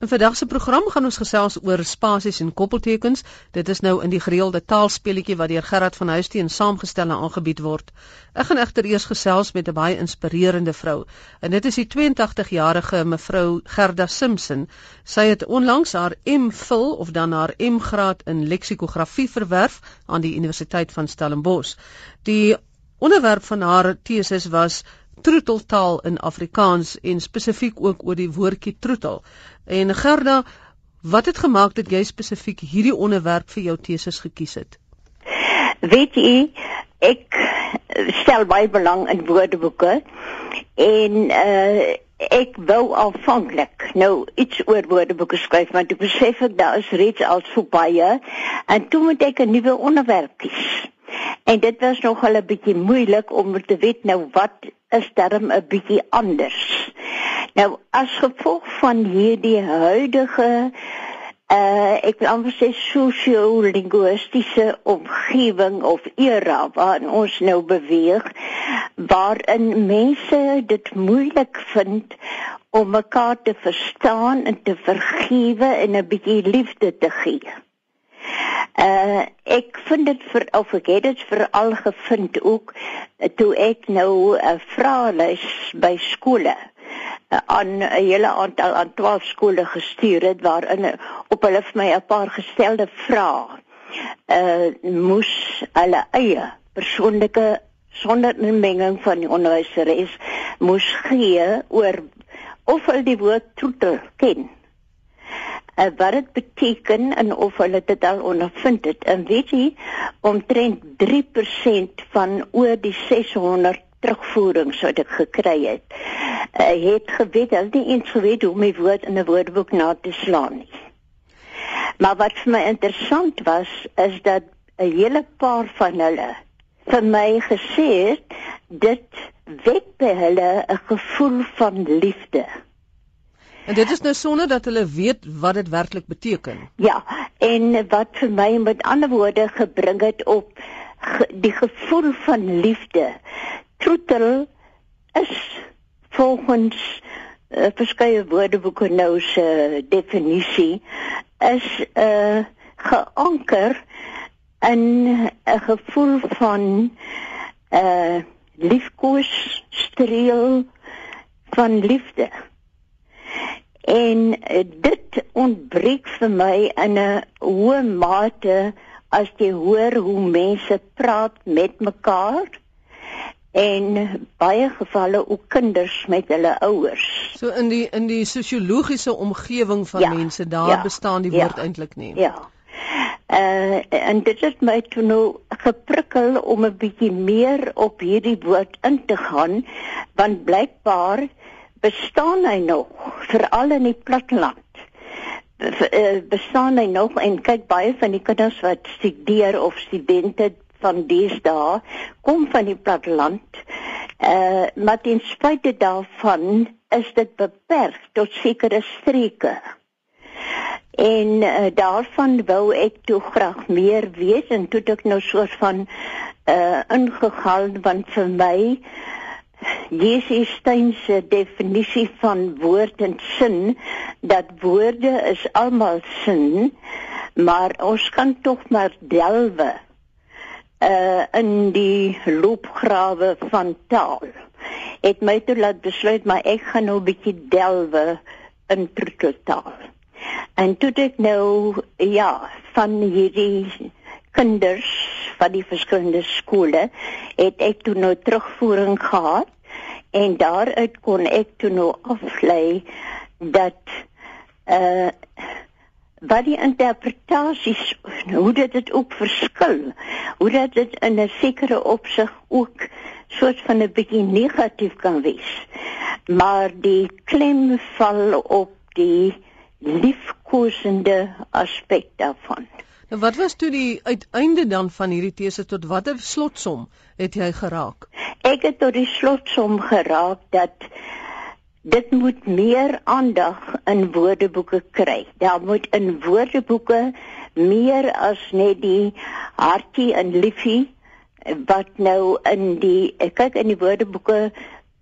In vandag se program gaan ons gesels oor spasies en koppeltekens. Dit is nou in die gereelde taalspeletjie wat deur Gerard van Huisteen saamgestel en aangebied word. Ek gaan egter eers gesels met 'n baie inspirerende vrou. En dit is die 82-jarige mevrou Gerda Simpson. Sy het onlangs haar MPhil of dan haar M-graad in leksikografie verwerf aan die Universiteit van Stellenbosch. Die onderwerp van haar teses was troeteltaal in Afrikaans en spesifiek ook oor die woordjie troetel. En Gerda, wat het gemaak dat jy spesifiek hierdie onderwerp vir jou teses gekies het? Weet jy, ek stel baie belang in woordeboeke en uh ek wou aanvanklik nou iets oor woordeboeke skryf, maar toe besef ek daar is reeds al so baie en toe moet ek 'n nuwe onderwerp kies. En dit was nog al 'n bietjie moeilik om te weet nou wat is darm 'n bietjie anders. Nou as gevolg van hierdie huidige uh ek wil amper sê sosio-linguistiese omgewing of era waarin ons nou beweeg waarin mense dit moeilik vind om mekaar te verstaan en te vergewe en 'n bietjie liefde te gee. Uh ek vind dit vir of ek het dit veral gevind ook toe ek nou 'n uh, vraelys by skole aan 'n hele aantal aan 12 skole gestuur het waarin op hulle vir my 'n paar gestelde vrae uh moes hulle eie persoonlike sonder inmenging van die onderwyseres moes gee oor of hulle die woord troetel ken. Uh, wat dit beteken en of hulle dit al ondervind het. En weet jy, omtrent 3% van oor die 600 terugvoerings wat ek gekry het, uh, het geweet, hulle nie eens geweet hoe die woord in 'n woordeboek na te slaan nie. Maar wat vir my interessant was, is dat 'n hele paar van hulle vir my gesê het dit wek by hulle 'n gevoel van liefde. En dit is nou sonder dat hulle weet wat dit werklik beteken. Ja, en wat vir my met ander woorde gebring het op ge, die gevoel van liefde troetel is volgens uh, verskeie woordeboeke nou se definisie is 'n uh, geanker in 'n gevoel van 'n uh, liefkoes streel van liefde en uh, dit ontbreek vir my in 'n hoë mate as jy hoor hoe mense praat met mekaar en baie gevalle ook kinders met hulle ouers. So in die in die sosiologiese omgewing van ja, mense daar ja, bestaan die woord ja, eintlik nie. Ja. Uh en dit het my toe nou geprikkel om 'n bietjie meer op hierdie woord in te gaan want blykbaar bestaan hy nog veral in die platteland uh, bestaan hy nog en kyk baie van die kinders wat studeer of studente van deesdae kom van die platteland. Uh maar ten spyte daarvan is dit beperk tot sekere streke. En uh, daarvan wou ek toe graag meer weet en toe ek nou soos van uh ingegaan want vir my Jesus Stein se definisie van woord en sin dat woorde is almal sin maar ons kan tog maar delwe uh in die loopgrawe van taal. Het my toe laat besluit maar ek gaan nou 'n bietjie delwe in troeteltaal. En toe ek nou ja, van hierdie kinders van die verskillende skole het ek toe nou terugvoering gehad en daaruit kon ek toe nou aflei dat uh wat die interpretasies hoe dit dit ook verskil hoe dat dit in 'n sekere opsig ook soort van 'n bietjie negatief kan wees. Maar die klem val op die liefkosende aspek daarvan nou wat was toe die uiteinde dan van hierdie tese tot watter slotsom het jy geraak ek het tot die slotsom geraak dat dit moet meer aandag in woordeboeke kry. Daar moet in woordeboeke meer as net die hartie en liefie wat nou in die kyk in die woordeboeke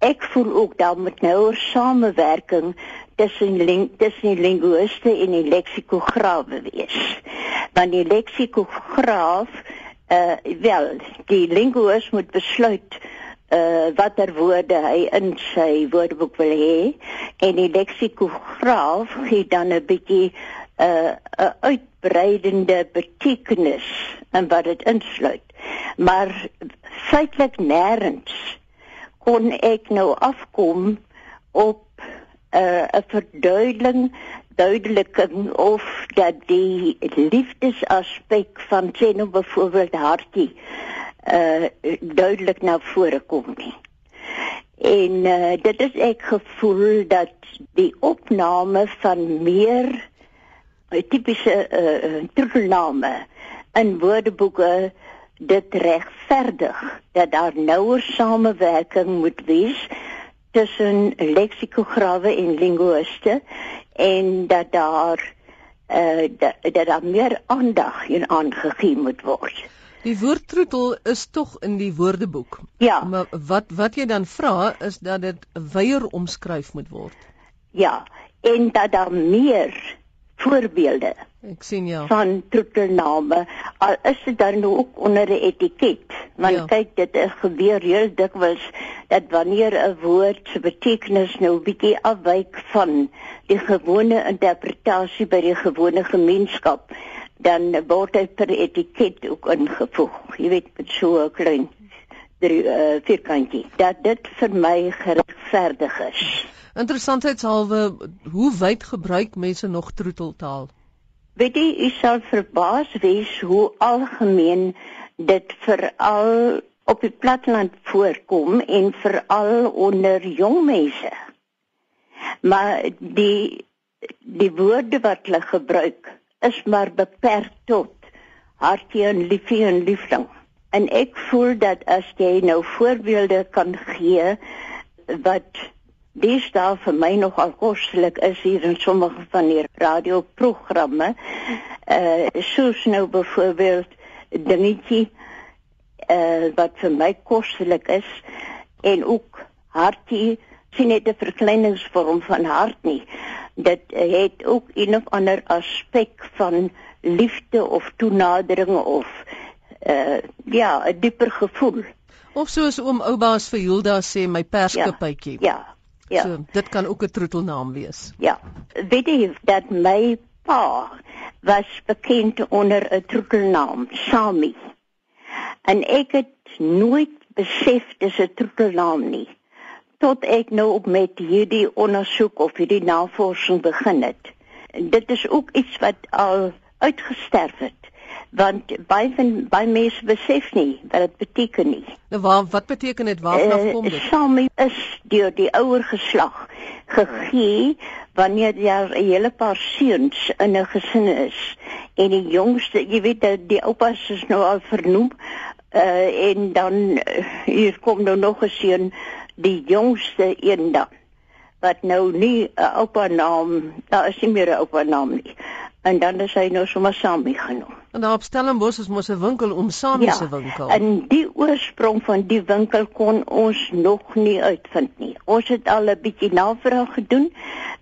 ek voel ook daar moet nou 'n samewerking tussen ling tussen die linguiste en die leksikograwe wees. Want die leksikograaf uh wel, die linguist moet besluit uh watter woorde hy in sy woordeboek wil hê en die leksikograaf gee dan 'n bietjie 'n uh, 'n uitbreidende betekenis in wat dit insluit. Maar feitelik nêrens kon ek nou afkom op 'n uh, verduideliking duideliking of dat die liefdesaspek van sê nou byvoorbeeld hartie uh duidelik na vore kom nie. En uh, dit is ek gevoel dat die opname van meer uh, tipiese uh, troetelname in woordeboeke dit regverdig dat daar nouer samewerking moet wees tussen leksikograwe en linguiste en dat daar uh, dat, dat daar meer aandag in aangegee moet word. Die woord troetel is tog in die woordeboek. Ja. Maar wat wat jy dan vra is dat dit weier omskryf moet word. Ja, en dat daar meer voorbeelde Ek sien ja. van troetelname al is dit dan nou ook onder 'n etiket. Want Ja. kyk, dit is gebeur heel dikwels dat wanneer 'n woord se betekenis nou bietjie afwyk van die gewone interpretasie by die gewone gemeenskap, dan word dit per etiket ook ingevoeg. Jy weet met so 'n klein drie uh, vierkantjie. Dat dit vir my geregverdig is. Interessantheidshalwe, hoe wyd gebruik mense nog troeteltaal? Weet jy, u sal verbaas wees hoe algemeen dit veral op die platteland voorkom en veral onder jong mense. Maar die die woorde wat hulle gebruik is maar beperk tot hartjie en liefie en liefling. En ek voel dat as jy nou voorbeelde kan gee wat dis daar vir my nogal kostelik is hier in sommige van die radioprogramme. Uh soos nou byvoorbeeld dingetjie uh wat vir my kostelik is en ook hartie sien net 'n verkleiningsvorm van hart nie. Dit het ook een of ander aspek van liefde of toenadering of uh ja 'n dieper gevoel. Of soos oom Oubaas vir Hilda sê my perskepytjie. ja ja So, dit kan ook 'n troetelnaam wees. Ja, weet jy dat my pa was bekend onder 'n troetelnaam, Sami. En ek het nooit besef dis 'n troetelnaam nie tot ek nou op met hierdie ondersoek of hierdie navorsing begin het. Dit is ook iets wat al uitgesterf het want baie van baie mense besef nie wat dit beteken nie. Nou waar wat beteken dit? Waarvan kom dit? Eh, Sami is deur die ouer geslag gegee wanneer daar 'n hele paar seuns in 'n gesin is en die jongste, jy weet dat die oupas is nou al vernoem uh, en dan uh, hier kom nou nog 'n seun, die jongste een dan wat nou nie 'n uh, oupa naam, daar is nie meer 'n oupa naam nie. En dan is hy nou sommer Sami genoem. En daar op Stellenbosch is mos 'n winkel om Sami se winkel. En die oorsprong van die winkel kon ons nog nie uitvind nie. Ons het al 'n bietjie navraag gedoen,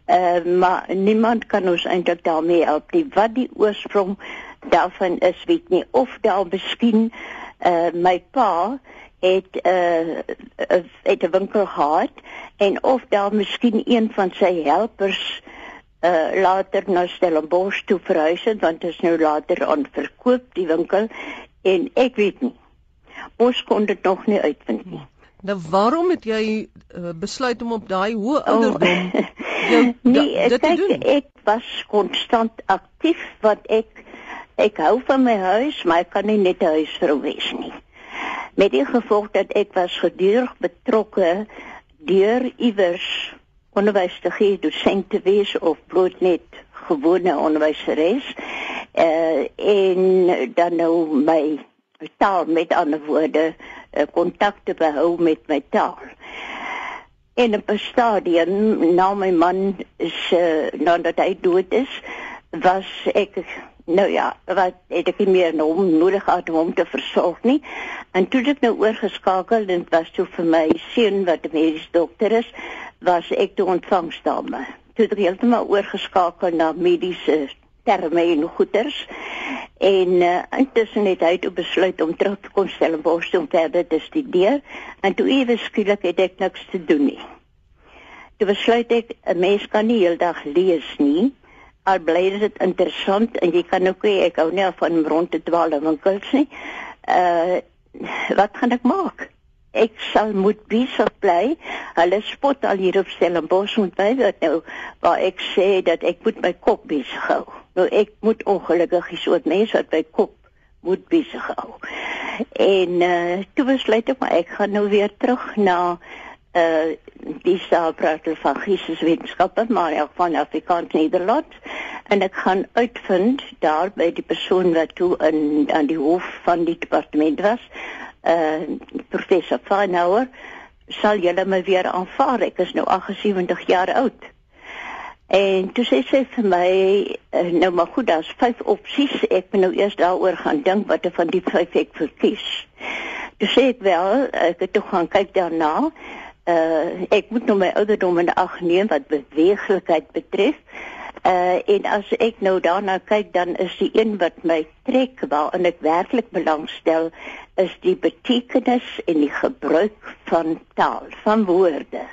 uh, maar niemand kan ons eintlik daarmee help nie. Wat die oorsprong daarvan is, weet nie of daar miskien uh, my pa het 'n uh, het 'n winkel gehad en of daar miskien een van sy helpers uh, later na Stellenbosch toe verhuis het want dit is nou later aan verkoop die winkel en ek weet nie. Ons kon dit nog nie uitvind nie. Nou waarom het jy uh, besluit om op daai hoë ouderdom jou nee dit te kyk doen? ek was konstant aktief want ek ek hou van my huis maar ek kan nie net 'n huisvrou wees nie. Met die gevolg dat ek was gedurig betrokke deur iewers onderwys te gee, dosent te wees of bloot net gewone onderwyseres. Uh en dan nou my taal met ander woorde uh, kontak te behou met my taal. En op 'n stadium na my man is uh, nadat hy dood is, was ek nou ja, wat het ek nie meer nou om nodig gehad om hom te versorg nie. En toe ek nou oorgeskakel en dit was toe vir my seun wat 'n mediese dokter is, was ek toe ontvangsdame toe het ek heeltemal oorgeskakel na mediese terme en goeters. En uh, intussen het hy toe besluit om terug te kom stel en bos om verder te studeer. En toe ewe skielik het ek niks te doen nie. Toe besluit ek 'n mens kan nie heeldag lees nie. Al bly dit interessant en jy kan ook ek hou nie van rond te dwaal in winkels nie. Uh wat gaan ek maak? Ek sal moet besig bly. Hulle spot al hier op Stellenbosch en by wat nou waar ek sê dat ek moet my kop besig hou. Nou ek moet ongelukkig is oor mense wat by kop moet besig hou. En uh toe besluit ek maar ek gaan nou weer terug na uh die saappratel van geesteswetenskappe maar ook van Afrikaans Nederland. En ek gaan uitvind daar by die persoon wat toe in aan die hoof van die departement was uh professor Feinauer sal julle my weer aanvaar? Ek is nou 78 jaar oud. En toe sê sy vir my uh, nou maar goed daar's vyf opsies ek moet nou eers daaroor gaan dink watter van die vyf ek verkies. Toe sê ek wel ek het toe gaan kyk daarna uh ek moet nou my ouderdom in ag neem wat beweeglikheid betref. Uh en as ek nou daarna kyk dan is die een wat my trek waarin ek werklik belangstel is die betekenis en die gebruik van taal, van woorde.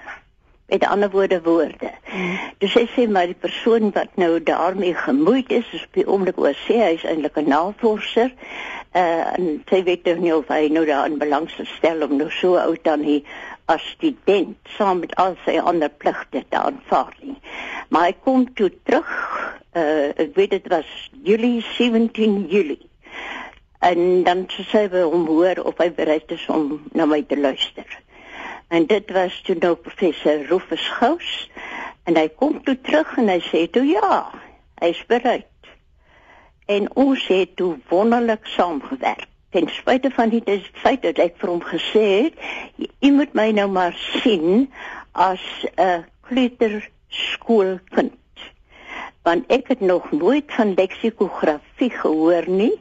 Met ander woorde woorde. Hmm. Dus ek sê maar die persoon wat nou daarmee gemoeid is, is op die oomblik oor sê hy is eintlik 'n navorser. Uh en sy weet nou nie of hy nou daarin belangstel om nou so oud dan hier as student saam met al sy ander pligte te aanvaar nie. Maar hy kom toe terug, uh, ek weet dit was Julie 17 Julie. En dan sê hy hom hoor of hy bereid is om na my te luister. En dit was toe nou professor Rufus Gous en hy kom toe terug en hy sê toe ja, hy is bereid. En ons het toe wonderlik saamgewerk ten spyte van die feit dat ek vir hom gesê het, jy moet my nou maar sien as 'n kleuterskoolkind. Want ek het nog nooit van leksikografie gehoor nie.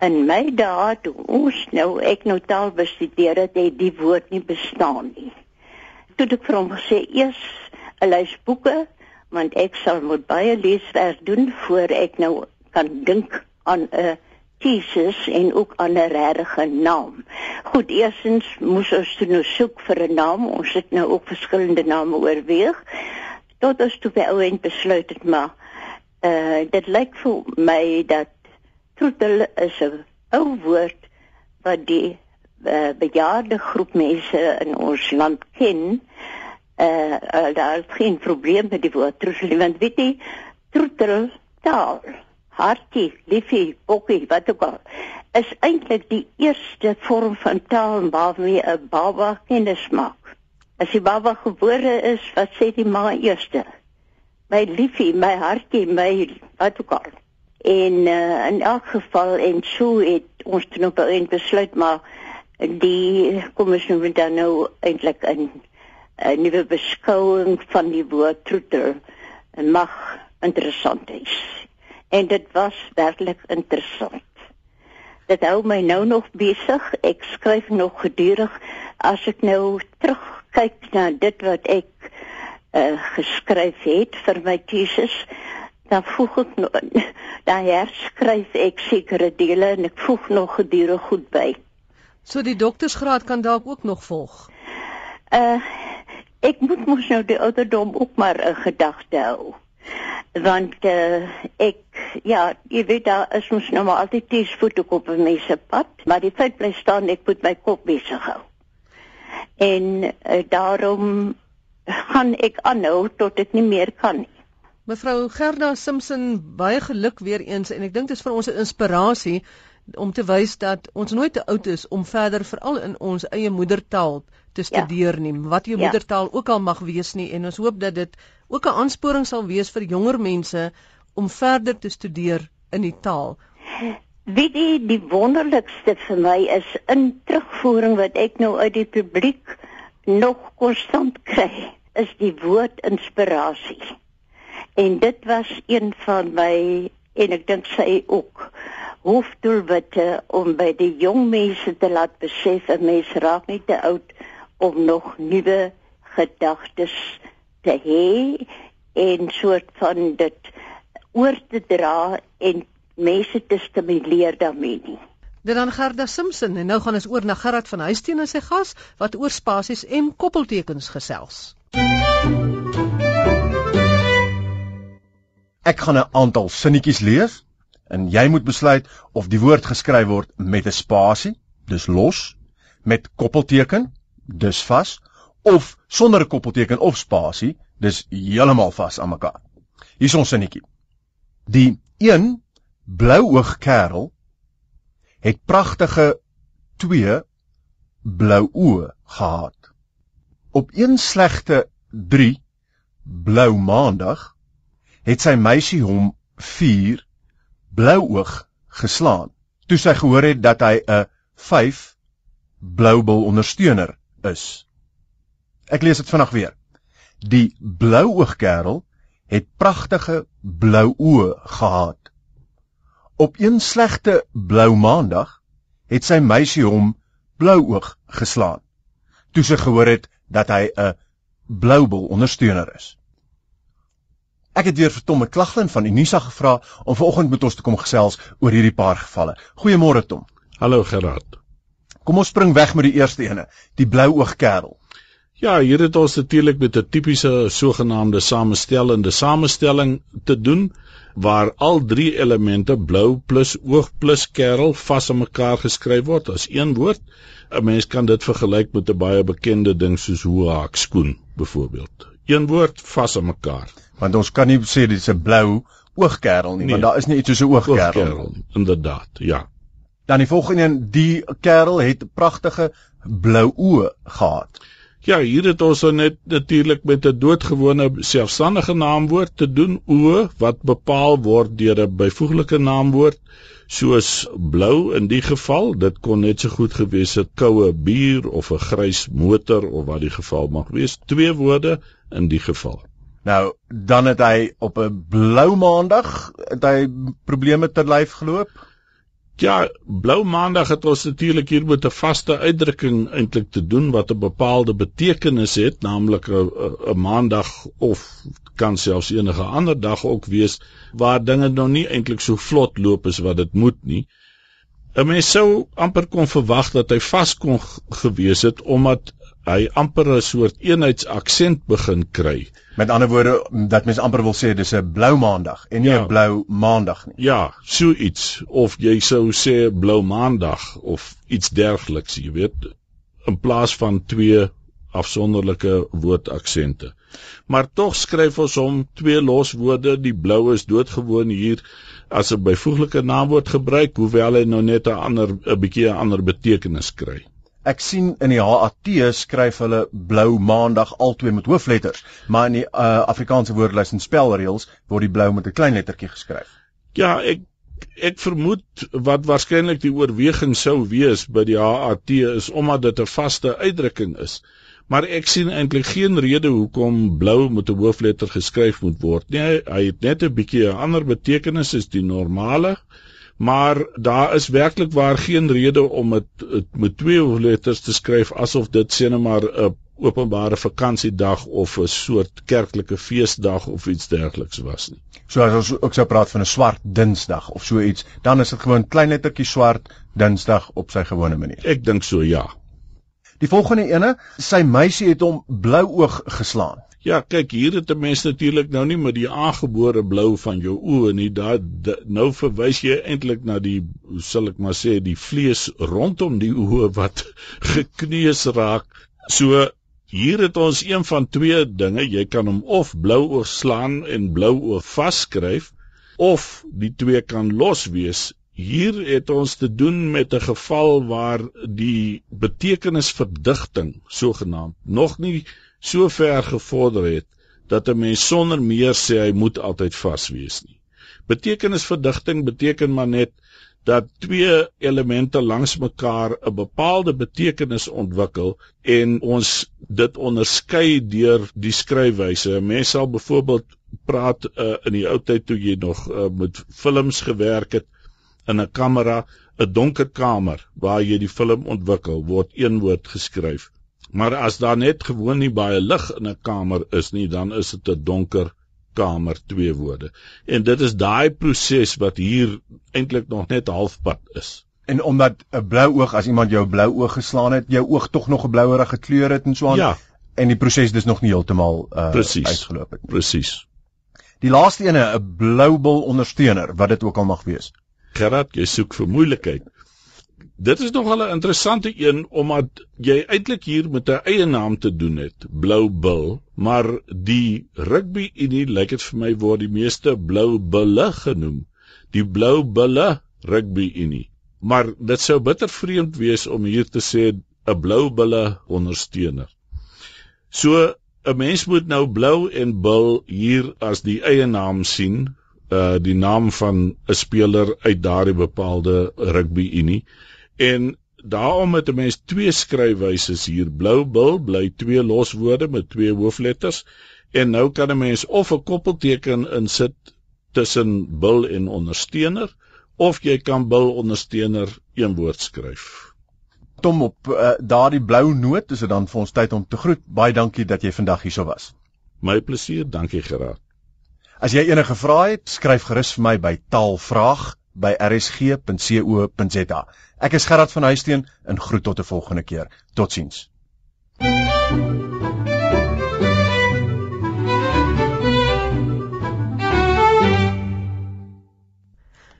In my dae toe ons nou ek nou taal bestudeer het, het die woord nie bestaan nie. Toe ek vir hom gesê eers 'n lys boeke want ek sal moet baie leeswerk doen voor ek nou kan dink aan 'n thesis en ook aan 'n regte naam. Goed, eersins moes ons toe nou soek vir 'n naam. Ons het nou ook verskillende name oorweeg. Tot ons toe by ouend besluit het maar uh dit lyk vir my dat troetel is 'n ou woord wat die uh, bejaarde groep mense in ons land ken. Uh, uh daar is geen probleem met die woord troetel want weet jy troetel taal hartie, liefie, bokkie, wat ook al, is eintlik die eerste vorm van taal waarmee 'n baba kennis maak. As die baba gebore is, wat sê die ma eerste? My liefie, my hartie, my wat ook al. En uh, in elk geval en so het ons toe nog beïn besluit maar die kom ons nou dan nou eintlik 'n 'n nuwe beskouing van die woord troeter mag interessant is en dit was werklik interessant. Dit hou my nou nog besig. Ek skryf nog gedurig as ek nou terugkyk na dit wat ek uh, geskryf het vir my teses, dan voeg ek nog dan herskryf ek sekere dele en ek voeg nog gedurig goed by. So die doktorsgraad kan dalk ook nog volg. Uh ek moet mos nou die ouderdom ook maar 'n gedagte hou want uh, ek ja, jy weet daar is ons nou maar altyd ties voete op 'n mens se pad, maar die feit bly staan ek moet my kop besig hou. En uh, daarom gaan ek aanhou tot ek nie meer kan nie. Mevrou Gerda Simpson, baie geluk weer eens en ek dink dit is vir ons 'n inspirasie om te wys dat ons nooit te oud is om verder veral in ons eie moedertaal te ja. studeer ja. nie, wat jou ja. moedertaal ook al mag wees nie en ons hoop dat dit ook 'n aansporing sal wees vir jonger mense om verder te studeer in die taal. Wie die, die wonderlikste vir my is in terugvoering wat ek nou uit die publiek nog konstant kry, is die woord inspirasie. En dit was een van my en ek dink sy ook hoofdoelwitte om by die jong mense te laat besef 'n mens raak nie te oud om nog nuwe gedagtes te hê en soort van dit oor te dra en mense te stimuleer daarmee nie. Dit dan Gerda Simpson en nou gaan ons oor na Gerard van Huisteen en sy gas wat oor spasies en koppeltekens gesels. Ek gaan 'n aantal sinnetjies lees en jy moet besluit of die woord geskryf word met 'n spasie, dis los, met koppelteken, dis vas, of sonder 'n koppelteken of spasie, dis heeltemal vas aan mekaar. Hier is ons sinnetjie. Die een blouoog kerel het pragtige twee blou oë gehad. Op een slegte 3 blou maandag het sy meisie hom 4 blou oog geslaan. Toe sy gehoor het dat hy 'n 5 bloubil ondersteuner is. Ek lees dit vinnig weer. Die blou oog kerel het pragtige blou oë gehad. Op een slegte blou maandag het sy meisie hom blou oog geslaan. Toe sy gehoor het dat hy 'n bloubil ondersteuner is. Ek het weer vir Tom McLaglen van Unisa gevra om vanoggend met ons te kom gesels oor hierdie paar gevalle. Goeiemôre Tom. Hallo Gerard. Kom ons spring weg met die eerste ene, die blou oog kerel. Ja, hier het ons natuurlik met 'n tipiese sogenaamde samestellende samestelling te doen waar al drie elemente blou plus oog plus kerel vas aan mekaar geskryf word as een woord. 'n Mens kan dit vergelyk met 'n baie bekende ding soos hoe haak skoen byvoorbeeld. Een woord vas aan mekaar want ons kan nie sê dit is 'n blou oogkerel nie, nee, want daar is nie iets soos 'n oogkerel nie. Inderdaad, ja. Dan die volgende een, die kerel het pragtige blou oë gehad. Ja, hier het ons net natuurlik met 'n doodgewone selfstandige naamwoord te doen, oë wat bepaal word deur 'n byvoeglike naamwoord soos blou in die geval, dit kon net so goed gewees het koue bier of 'n grys motor of wat die geval mag wees, twee woorde in die geval. Nou, dan het hy op 'n blou maandag het hy probleme te lyf geloop. Ja, blou maandag het ons natuurlik hier met 'n vaste uitdrukking eintlik te doen wat 'n bepaalde betekenis het, naamlik 'n maandag of kan selfs enige ander dag ook wees waar dinge nog nie eintlik so vlot loop as wat dit moet nie. 'n Mens sou amper kon verwag dat hy vas kon gewees het omdat hy amper 'n soort eenheidsaksent begin kry. Met ander woorde dat mens amper wil sê dis 'n blou maandag en nie 'n ja. blou maandag nie. Ja, so iets of jy sou sê blou maandag of iets dergeliks, jy weet, in plaas van twee afsonderlike woordaksente. Maar tog skryf ons hom twee loswoorde, die blou is doodgewoon hier as 'n byvoeglike naamwoord gebruik, hoewel hy nou net 'n ander 'n bietjie 'n ander betekenis kry. Ek sien in die HAT skryf hulle blou maandag altyd met hoofletters, maar in die uh, Afrikaanse woordelys en spelreëls word die blou met 'n klein lettertjie geskryf. Ja, ek ek vermoed wat waarskynlik die oorweging sou wees by die HAT is omdat dit 'n vaste uitdrukking is. Maar ek sien eintlik geen rede hoekom blou met 'n hoofletter geskryf moet word nie. Hy het net 'n bietjie 'n ander betekenis as die normale maar daar is werklik waar geen rede om dit met twee letters te skryf asof dit sê net maar 'n openbare vakansiedag of 'n soort kerklike feesdag of iets dergeliks was nie. So as ons ook sou praat van 'n swart dinsdag of so iets, dan is dit gewoon klein lettertjie swart dinsdag op sy gewone manier. Ek dink so ja. Die volgende ene, sy meisie het hom blou oog geslaan. Ja, kyk, hier het 'n mens natuurlik nou nie met die aangebore blou van jou oë nie. Daar nou verwys jy eintlik na die hoe sal ek maar sê, die vlees rondom die oë wat gekneus raak. So hier het ons een van twee dinge. Jy kan hom of blou oog slaan en blou oog vasskryf of die twee kan los wees. Hier het ons te doen met 'n geval waar die betekenisverdigting sogenaamd nog nie so ver gevorder het dat 'n mens sonder meer sê hy moet altyd vas wees nie. Betekenisverdigting beteken maar net dat twee elemente langs mekaar 'n bepaalde betekenis ontwikkel en ons dit onderskei deur die skryfwyse. Mense sal byvoorbeeld praat uh, in die ou tyd toe jy nog uh, met films gewerk het in 'n kamera, 'n donker kamer waar jy die film ontwikkel, word een woord geskryf. Maar as daar net gewoon nie baie lig in 'n kamer is nie, dan is dit 'n donker kamer twee woorde. En dit is daai proses wat hier eintlik nog net halfpad is. En omdat 'n blou oog as iemand jou blou oog geslaan het, jou oog tog nog 'n blouerige kleur het en so aan. Ja, En die proses dis nog nie heeltemal uh uitgeloop het nie. presies. Die laaste ene, 'n bloubil ondersteuner, wat dit ook al mag wees. Gerard, jy soek vir moeilikheid. Dit is nogal 'n interessante een omdat jy eintlik hier met 'n eie naam te doen het, Blou Bil, maar die rugby unie lyk dit vir my word die meeste Blou Bulle genoem. Die Blou Bulle rugby unie. Maar dit sou bitter vreemd wees om hier te sê 'n Blou Bulle ondersteuner. So 'n mens moet nou blou en bil hier as die eie naam sien, uh die naam van 'n speler uit daardie bepaalde rugby unie. En daarom het 'n mens twee skryfwyse hier. Blou bil bly twee loswoorde met twee hoofletters en nou kan 'n mens of 'n koppelteken insit tussen bil en ondersteuner of jy kan bil ondersteuner een woord skryf. Tom op uh, daardie blou noot is dit dan vir ons tyd om te groet. Baie dankie dat jy vandag hierso was. My plesier, dankie Gerard. As jy enige vrae het, skryf gerus vir my by taalvraag@rsg.co.za. Ek is Gerard van Huisteen en groet tot 'n volgende keer. Totsiens.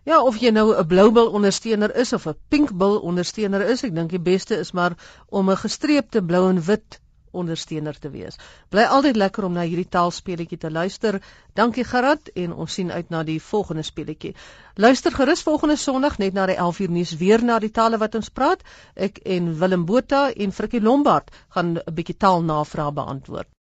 Ja, of jy nou 'n bloubil ondersteuner is of 'n pinkbil ondersteuner is, ek dink die beste is maar om 'n gestreepte blou en wit ondersteuner te wees. Bly altyd lekker om na hierdie taalspeletjie te luister. Dankie Gerard en ons sien uit na die volgende speletjie. Luister gerus volgende Sondag net na die 11uur nuus weer na die tale wat ons praat. Ek en Willem Botha en Frikkie Lombard gaan 'n bietjie taalnavrae beantwoord.